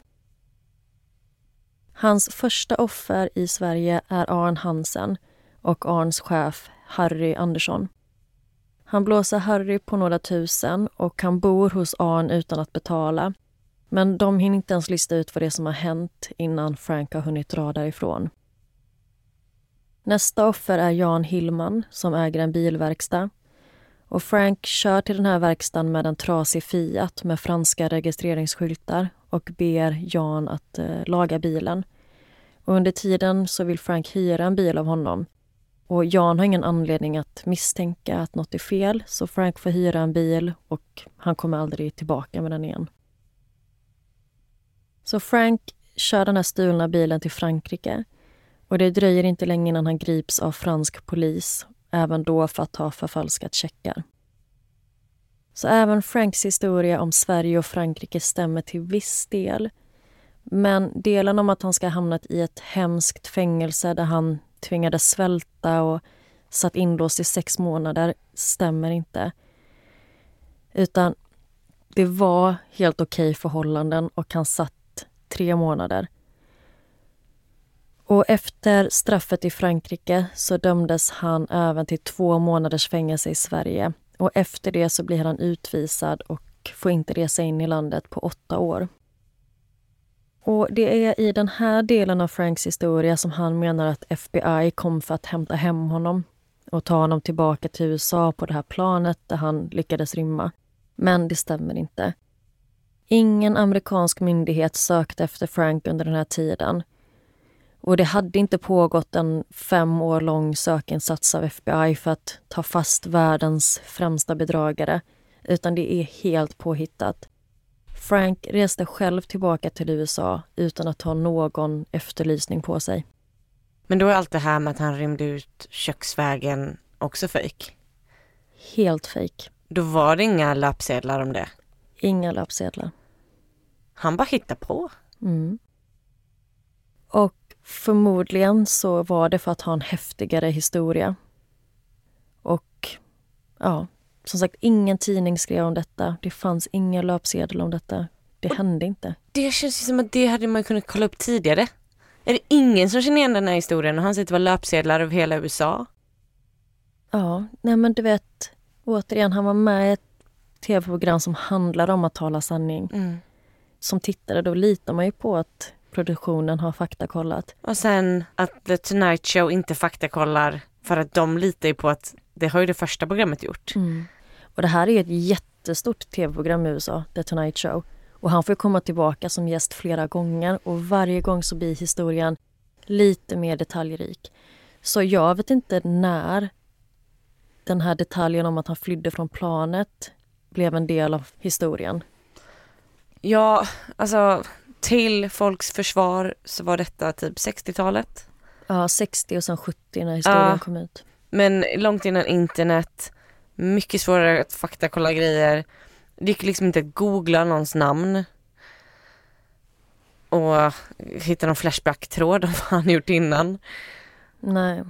Speaker 2: Hans första offer i Sverige är Arn Hansen och Arns chef Harry Andersson. Han blåser Harry på några tusen och han bor hos Arn utan att betala. Men de hinner inte ens lista ut vad det är som har hänt innan Frank har hunnit dra därifrån. Nästa offer är Jan Hillman som äger en bilverkstad. Och Frank kör till den här verkstaden med en trasig Fiat med franska registreringsskyltar och ber Jan att eh, laga bilen. Och under tiden så vill Frank hyra en bil av honom. Och Jan har ingen anledning att misstänka att något är fel så Frank får hyra en bil och han kommer aldrig tillbaka med den igen. Så Frank kör den här stulna bilen till Frankrike och det dröjer inte länge innan han grips av fransk polis, även då för att ha förfalskat checkar. Så även Franks historia om Sverige och Frankrike stämmer till viss del. Men delen om att han ska ha hamnat i ett hemskt fängelse där han tvingades svälta och satt inlåst i sex månader stämmer inte. Utan det var helt okej okay förhållanden och han satt tre månader. Och efter straffet i Frankrike så dömdes han även till två månaders fängelse i Sverige. Och efter det så blir han utvisad och får inte resa in i landet på åtta år. Och Det är i den här delen av Franks historia som han menar att FBI kom för att hämta hem honom och ta honom tillbaka till USA på det här planet där han lyckades rymma. Men det stämmer inte. Ingen amerikansk myndighet sökte efter Frank under den här tiden. Och det hade inte pågått en fem år lång sökinsats av FBI för att ta fast världens främsta bedragare, utan det är helt påhittat. Frank reste själv tillbaka till USA utan att ha någon efterlysning på sig.
Speaker 1: Men då är allt det här med att han rymde ut köksvägen också fejk?
Speaker 2: Helt fejk.
Speaker 1: Då var det inga löpsedlar om det?
Speaker 2: Inga löpsedlar.
Speaker 1: Han bara hittar på?
Speaker 2: Mm. Och förmodligen så var det för att ha en häftigare historia. Och ja, som sagt, ingen tidning skrev om detta. Det fanns ingen löpsedel om detta. Det hände inte.
Speaker 1: Det känns som att det hade man kunnat kolla upp tidigare. Är det ingen som känner igen den här historien och han säger att det var löpsedlar över hela USA?
Speaker 2: Ja, nej men du vet, återigen, han var med i ett tv-program som handlade om att tala sanning. Mm. Som tittare då litar man ju på att produktionen har faktakollat.
Speaker 1: Och sen att The Tonight Show inte faktakollar för att de litar ju på att det har ju det första programmet gjort.
Speaker 2: Mm. Och det här är ett jättestort tv-program i USA, The Tonight Show. Och han får komma tillbaka som gäst flera gånger och varje gång så blir historien lite mer detaljrik. Så jag vet inte när den här detaljen om att han flydde från planet blev en del av historien.
Speaker 1: Ja, alltså till folks försvar så var detta typ 60-talet.
Speaker 2: Ja, 60 och sen 70 när historien ja, kom ut.
Speaker 1: Men långt innan internet, mycket svårare att faktakolla grejer. Det gick liksom inte att googla någons namn. Och hitta någon flashback-tråd om vad han gjort innan.
Speaker 2: Nej.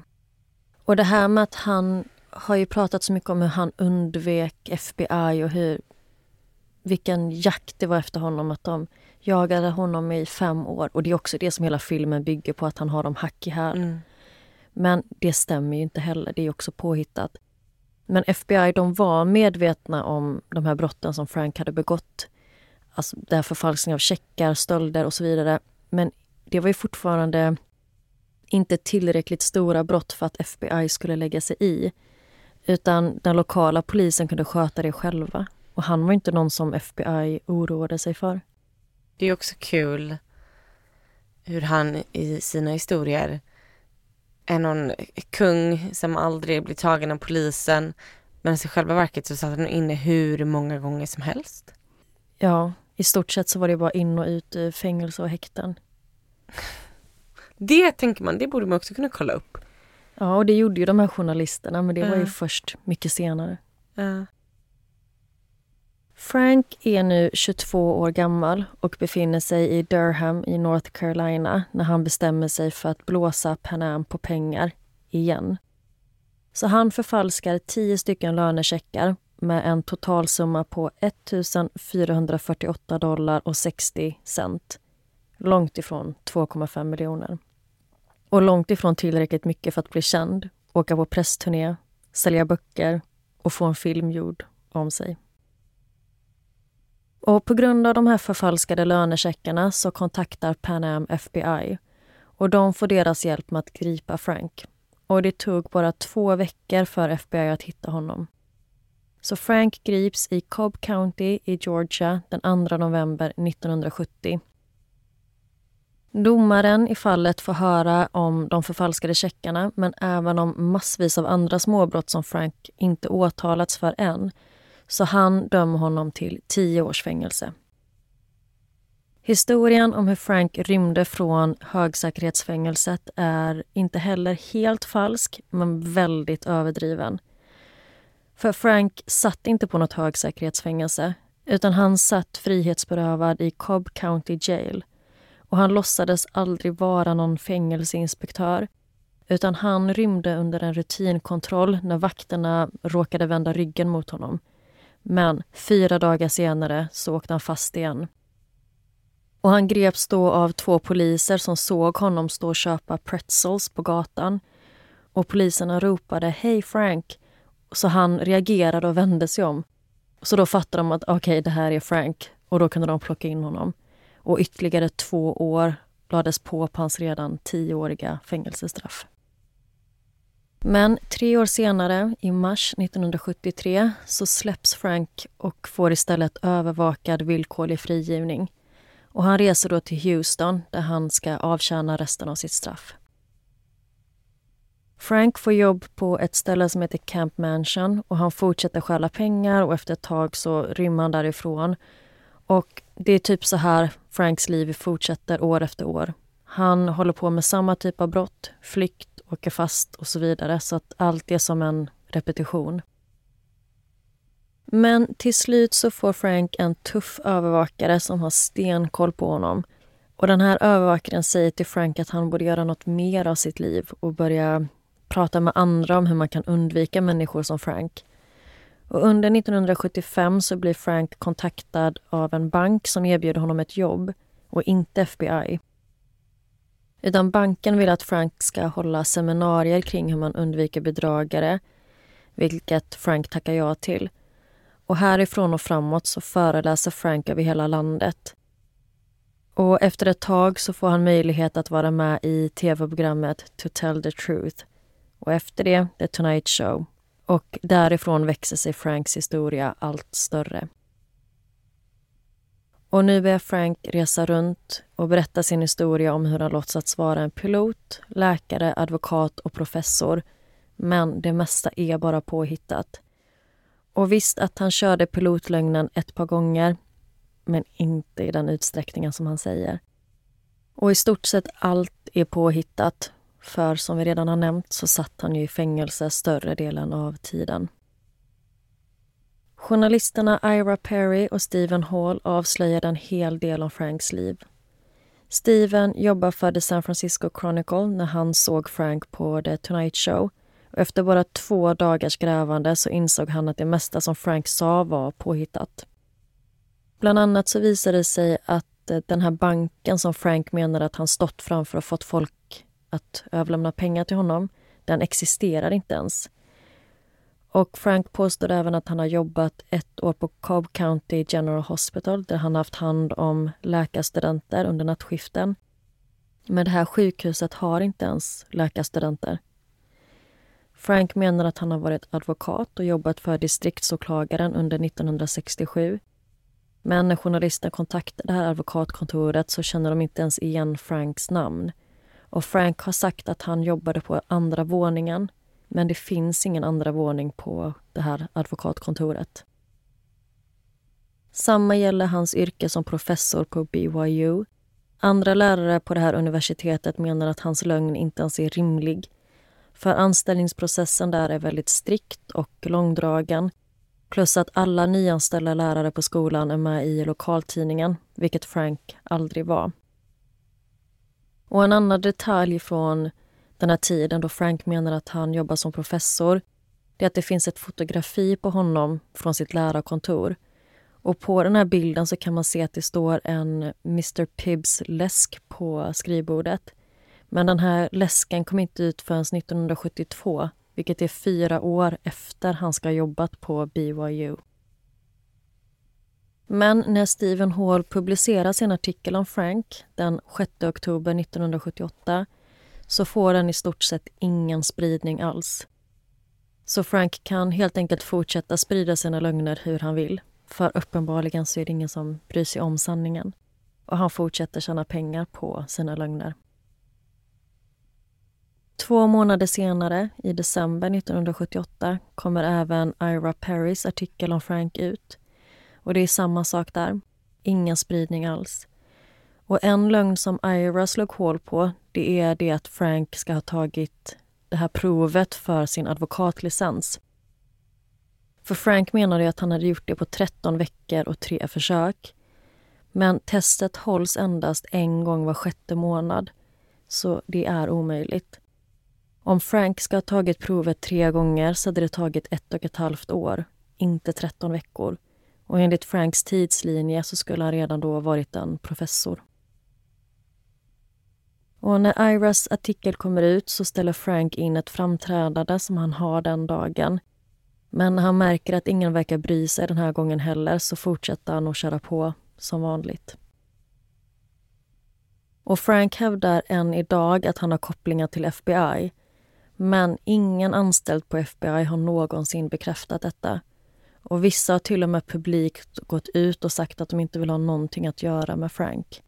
Speaker 2: Och det här med att han har ju pratat så mycket om hur han undvek FBI och hur vilken jakt det var efter honom. Att de jagade honom i fem år. Och det är också det som hela filmen bygger på, att han har dem hack i häl. Mm. Men det stämmer ju inte heller, det är också påhittat. Men FBI de var medvetna om de här brotten som Frank hade begått. Alltså det här förfalskning av checkar, stölder och så vidare. Men det var ju fortfarande inte tillräckligt stora brott för att FBI skulle lägga sig i. Utan den lokala polisen kunde sköta det själva. Och han var inte någon som FBI oroade sig för.
Speaker 1: Det är också kul hur han i sina historier är någon kung som aldrig blir tagen av polisen. Men i själva verket så satt han inne hur många gånger som helst.
Speaker 2: Ja, i stort sett så var det bara in och ut ur fängelse och häkten.
Speaker 1: Det tänker man, det borde man också kunna kolla upp.
Speaker 2: Ja, och det gjorde ju de här journalisterna, men det var ju först mycket senare. Uh. Frank är nu 22 år gammal och befinner sig i Durham i North Carolina när han bestämmer sig för att blåsa Pan Am på pengar igen. Så han förfalskar 10 stycken lönecheckar med en totalsumma på 1 448 dollar och 60 cent. Långt ifrån 2,5 miljoner. Och långt ifrån tillräckligt mycket för att bli känd, åka på pressturné, sälja böcker och få en film gjord om sig. Och på grund av de här förfalskade lönecheckarna så kontaktar Pan Am FBI och de får deras hjälp med att gripa Frank. Och det tog bara två veckor för FBI att hitta honom. Så Frank grips i Cobb County i Georgia den 2 november 1970. Domaren i fallet får höra om de förfalskade checkarna men även om massvis av andra småbrott som Frank inte åtalats för än. Så han dömer honom till tio års fängelse. Historien om hur Frank rymde från högsäkerhetsfängelset är inte heller helt falsk, men väldigt överdriven. För Frank satt inte på något högsäkerhetsfängelse utan han satt frihetsberövad i Cobb County Jail och han låtsades aldrig vara någon fängelseinspektör utan han rymde under en rutinkontroll när vakterna råkade vända ryggen mot honom. Men fyra dagar senare så åkte han fast igen. Och han greps då av två poliser som såg honom stå och köpa pretzels på gatan. Och poliserna ropade “Hej Frank!” så han reagerade och vände sig om. Så då fattade de att okej, okay, det här är Frank och då kunde de plocka in honom och ytterligare två år lades på på hans redan tioåriga fängelsestraff. Men tre år senare, i mars 1973, så släpps Frank och får istället övervakad villkorlig frigivning. Och han reser då till Houston där han ska avtjäna resten av sitt straff. Frank får jobb på ett ställe som heter Camp Mansion och han fortsätter stjäla pengar och efter ett tag så rymmer han därifrån. Och det är typ så här Franks liv fortsätter år efter år. Han håller på med samma typ av brott, flykt, åka fast och så vidare. Så att allt är som en repetition. Men till slut så får Frank en tuff övervakare som har stenkoll på honom. Och den här övervakaren säger till Frank att han borde göra något mer av sitt liv och börja prata med andra om hur man kan undvika människor som Frank. Och under 1975 så blir Frank kontaktad av en bank som erbjuder honom ett jobb och inte FBI. Utan banken vill att Frank ska hålla seminarier kring hur man undviker bedragare, vilket Frank tackar ja till. Och härifrån och framåt så föreläser Frank över hela landet. Och efter ett tag så får han möjlighet att vara med i tv-programmet To tell the truth. Och efter det, The Tonight Show och därifrån växer sig Franks historia allt större. Och nu börjar Frank resa runt och berätta sin historia om hur han låtsats vara en pilot, läkare, advokat och professor. Men det mesta är bara påhittat. Och visst att han körde pilotlögnen ett par gånger, men inte i den utsträckningen som han säger. Och i stort sett allt är påhittat för som vi redan har nämnt så satt han ju i fängelse större delen av tiden. Journalisterna Ira Perry och Stephen Hall avslöjade en hel del om Franks liv. Steven jobbar för The San Francisco Chronicle när han såg Frank på The Tonight Show. Och efter bara två dagars grävande så insåg han att det mesta som Frank sa var påhittat. Bland annat så visade det sig att eh, den här banken som Frank menade att han stått framför och fått folk att överlämna pengar till honom, den existerar inte ens. Och Frank påstår även att han har jobbat ett år på Cobb County General Hospital där han haft hand om läkarstudenter under nattskiften. Men det här sjukhuset har inte ens läkarstudenter. Frank menar att han har varit advokat och jobbat för distriktsåklagaren under 1967. Men när journalisten kontaktar det här advokatkontoret så känner de inte ens igen Franks namn. Och Frank har sagt att han jobbade på andra våningen men det finns ingen andra våning på det här advokatkontoret. Samma gäller hans yrke som professor på BYU. Andra lärare på det här universitetet menar att hans lögn inte ens är rimlig. För anställningsprocessen där är väldigt strikt och långdragen. Plus att alla nyanställda lärare på skolan är med i lokaltidningen, vilket Frank aldrig var. Och en annan detalj från den här tiden då Frank menar att han jobbar som professor det är att det finns ett fotografi på honom från sitt lärarkontor. Och på den här bilden så kan man se att det står en Mr Pibbs läsk på skrivbordet. Men den här läsken kom inte ut förrän 1972 vilket är fyra år efter han ska ha jobbat på BYU. Men när Stephen Hall publicerar sin artikel om Frank den 6 oktober 1978 så får den i stort sett ingen spridning alls. Så Frank kan helt enkelt fortsätta sprida sina lögner hur han vill. För uppenbarligen så är det ingen som bryr sig om sanningen. Och han fortsätter tjäna pengar på sina lögner. Två månader senare, i december 1978, kommer även Ira Perrys artikel om Frank ut. Och det är samma sak där. Ingen spridning alls. Och en lögn som Ira slog hål på, det är det att Frank ska ha tagit det här provet för sin advokatlicens. För Frank menade att han hade gjort det på 13 veckor och tre försök. Men testet hålls endast en gång var sjätte månad, så det är omöjligt. Om Frank ska ha tagit provet tre gånger så hade det tagit ett och ett halvt år, inte 13 veckor. Och enligt Franks tidslinje så skulle han redan då varit en professor. Och när Iras artikel kommer ut så ställer Frank in ett framträdande som han har den dagen. Men när han märker att ingen verkar bry sig den här gången heller så fortsätter han att köra på som vanligt. Och Frank hävdar än idag att han har kopplingar till FBI. Men ingen anställd på FBI har någonsin bekräftat detta. Och vissa har till och med publikt gått ut och sagt att de inte vill ha någonting att göra med Frank.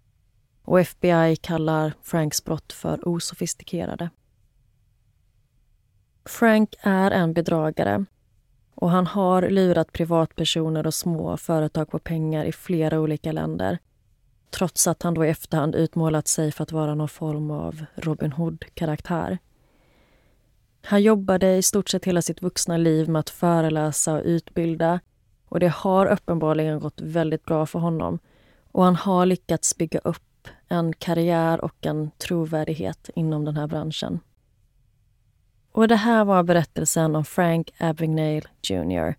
Speaker 2: Och FBI kallar Franks brott för osofistikerade. Frank är en bedragare och han har lurat privatpersoner och små företag på pengar i flera olika länder trots att han då i efterhand utmålat sig för att vara någon form av Robin Hood-karaktär. Han jobbade i stort sett hela sitt vuxna liv med att föreläsa och utbilda och det har uppenbarligen gått väldigt bra för honom. Och han har lyckats bygga upp en karriär och en trovärdighet inom den här branschen. Och det här var berättelsen om Frank Abagnale Jr.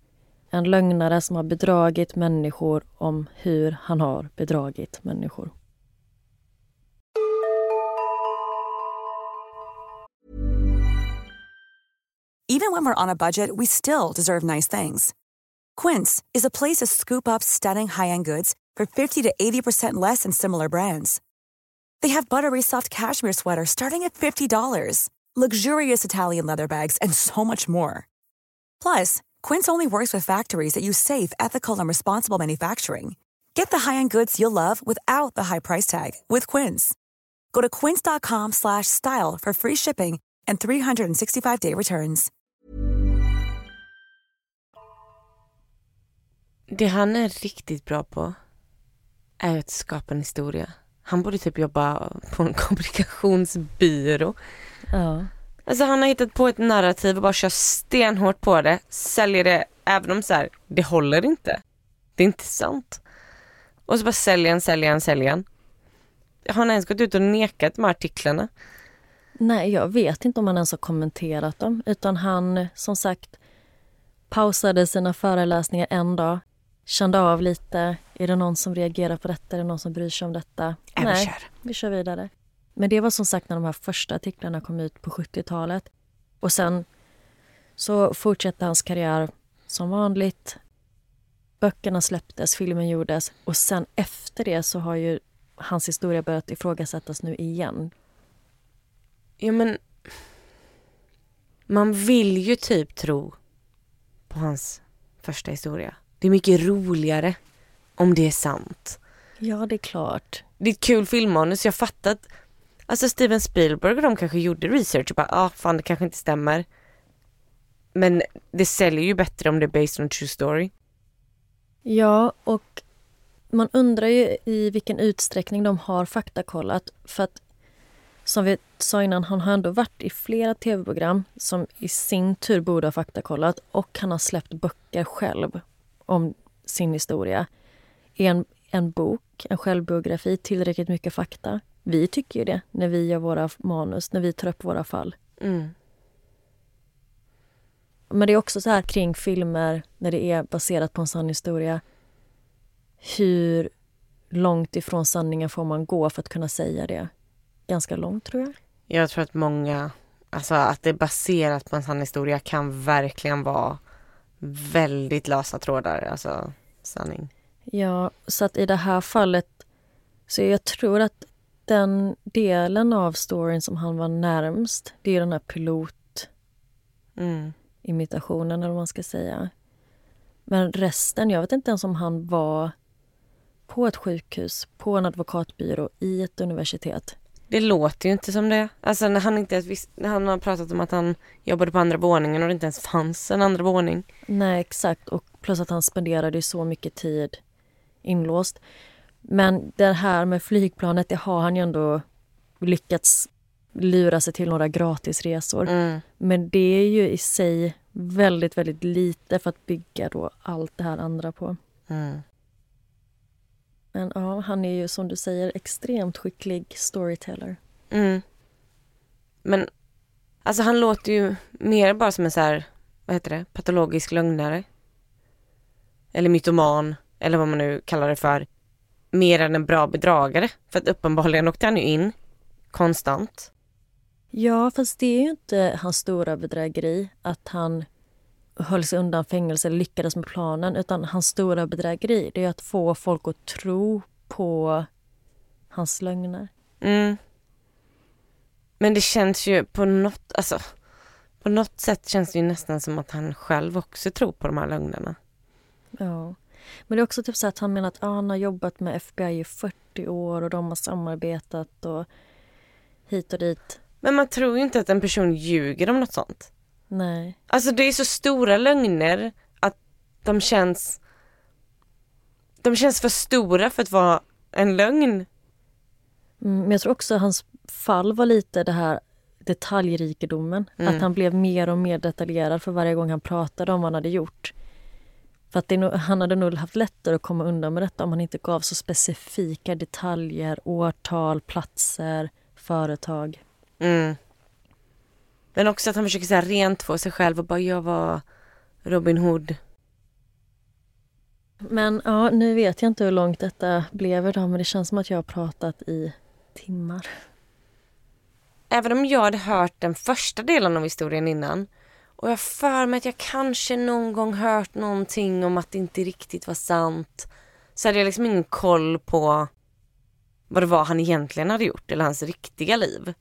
Speaker 2: En lögnare som har bedragit människor om hur han har bedragit människor.
Speaker 4: Even when we're on a budget we still deserve nice things. Quince is a place to scoop up stunning high-end goods for 50 to 80% less than similar brands. They have buttery soft cashmere sweaters starting at $50, luxurious Italian leather bags, and so much more. Plus, Quince only works with factories that use safe, ethical, and responsible manufacturing. Get the high-end goods you'll love without the high price tag with Quince. Go to quince.com/style for free shipping and 365-day returns.
Speaker 1: Det han är riktigt bra på är att skapa en historia. Han borde typ jobba på en kommunikationsbyrå.
Speaker 2: Ja.
Speaker 1: Alltså han har hittat på ett narrativ och bara kör stenhårt på det. Säljer det även om så här, det håller inte. Det är inte sant. Och så bara säljer han, säljer han, säljer han. Har han ens gått ut och nekat de här artiklarna?
Speaker 2: Nej, jag vet inte om han ens har kommenterat dem. Utan han, som sagt, pausade sina föreläsningar en dag. Kände av lite. Är det någon som reagerar på detta? Är det någon som bryr sig om detta?
Speaker 1: Vi
Speaker 2: Nej,
Speaker 1: kör.
Speaker 2: vi kör vidare. Men det var som sagt när de här första artiklarna kom ut på 70-talet. Och sen så fortsatte hans karriär som vanligt. Böckerna släpptes, filmen gjordes och sen efter det så har ju hans historia börjat ifrågasättas nu igen.
Speaker 1: Ja men man vill ju typ tro på hans första historia. Det är mycket roligare om det är sant.
Speaker 2: Ja, det är klart.
Speaker 1: Det är ett kul filmmanus, jag fattar att Alltså Steven Spielberg och de kanske gjorde research och bara, ah fan det kanske inte stämmer. Men det säljer ju bättre om det är based on true story.
Speaker 2: Ja, och man undrar ju i vilken utsträckning de har faktakollat. För att som vi sa innan, han har ändå varit i flera tv-program som i sin tur borde ha faktakollat och han har släppt böcker själv om sin historia. En, en bok, en självbiografi, tillräckligt mycket fakta. Vi tycker ju det när vi gör våra manus, när vi tar upp våra fall.
Speaker 1: Mm.
Speaker 2: Men det är också så här kring filmer när det är baserat på en sann historia. Hur långt ifrån sanningen får man gå för att kunna säga det? Ganska långt tror jag.
Speaker 1: Jag tror att många, alltså att det är baserat på en sann historia kan verkligen vara väldigt lösa trådar, alltså sanning.
Speaker 2: Ja, så att i det här fallet så jag tror att den delen av storyn som han var närmst, det är den här pilot
Speaker 1: Mm.
Speaker 2: eller vad man ska säga. Men resten, jag vet inte ens om han var på ett sjukhus, på en advokatbyrå, i ett universitet.
Speaker 1: Det låter ju inte som det. Alltså när han inte ens när han har pratat om att han jobbade på andra våningen och det inte ens fanns en andra våning.
Speaker 2: Nej, exakt. Och plus att han spenderade så mycket tid inlåst. Men det här med flygplanet, det har han ju ändå lyckats lura sig till några gratisresor.
Speaker 1: Mm.
Speaker 2: Men det är ju i sig väldigt, väldigt lite för att bygga då allt det här andra på.
Speaker 1: Mm.
Speaker 2: Men ja, han är ju som du säger extremt skicklig storyteller.
Speaker 1: Mm. Men alltså han låter ju mer bara som en så här, vad heter det, patologisk lögnare. Eller mytoman, eller vad man nu kallar det för. Mer än en bra bedragare. För att uppenbarligen åkte han ju in konstant.
Speaker 2: Ja, fast det är ju inte hans stora bedrägeri att han höll sig undan fängelse eller lyckades med planen. Utan hans stora bedrägeri det är att få folk att tro på hans lögner.
Speaker 1: Mm. Men det känns ju på något, alltså på något sätt känns det ju nästan som att han själv också tror på de här lögnerna.
Speaker 2: Ja. Men det är också typ så att han menar att ah, han har jobbat med FBI i 40 år och de har samarbetat och hit och dit.
Speaker 1: Men man tror ju inte att en person ljuger om något sånt.
Speaker 2: Nej.
Speaker 1: Alltså det är så stora lögner att de känns de känns för stora för att vara en lögn.
Speaker 2: Mm, men jag tror också att hans fall var lite det här detaljrikedomen.
Speaker 1: Mm.
Speaker 2: Att han blev mer och mer detaljerad för varje gång han pratade om vad han hade gjort. För att nog- han hade nog haft lättare att komma undan med detta om han inte gav så specifika detaljer, årtal, platser, företag.
Speaker 1: Mm. Men också att han försöker säga rent för sig själv och bara jag var Robin Hood.
Speaker 2: Men ja, nu vet jag inte hur långt detta blev idag men det känns som att jag har pratat i timmar.
Speaker 1: Även om jag hade hört den första delen av historien innan och jag för mig att jag kanske någon gång hört någonting om att det inte riktigt var sant så hade jag liksom ingen koll på vad det var han egentligen hade gjort eller hans riktiga liv.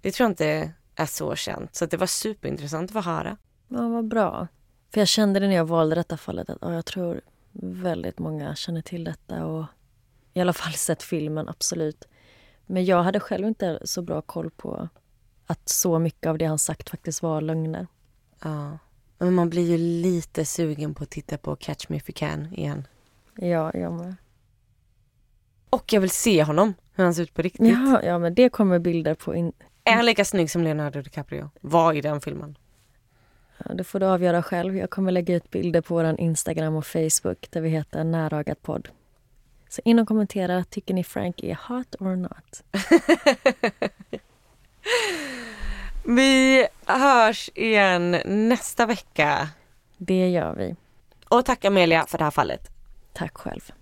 Speaker 1: Det tror jag inte är så känt så att det var superintressant att få höra.
Speaker 2: Ja, vad bra. För jag kände det när jag valde detta fallet att ja, jag tror väldigt många känner till detta och i alla fall sett filmen, absolut. Men jag hade själv inte så bra koll på att så mycket av det han sagt faktiskt var lögner.
Speaker 1: Ja. Men man blir ju lite sugen på att titta på Catch Me If You Can igen.
Speaker 2: Ja, jag med.
Speaker 1: Och jag vill se honom, hur han ser ut på riktigt.
Speaker 2: Ja, ja, men det kommer bilder på... In...
Speaker 1: Är han lika snygg som Leonardo DiCaprio? Var i den filmen?
Speaker 2: Ja, det får du avgöra själv. Jag kommer lägga ut bilder på vår Instagram och Facebook där vi heter Näragat podd. Så in och kommentera. Tycker ni Frank är hot or not?
Speaker 1: Vi hörs igen nästa vecka.
Speaker 2: Det gör vi.
Speaker 1: Och tack Amelia för det här fallet.
Speaker 2: Tack själv.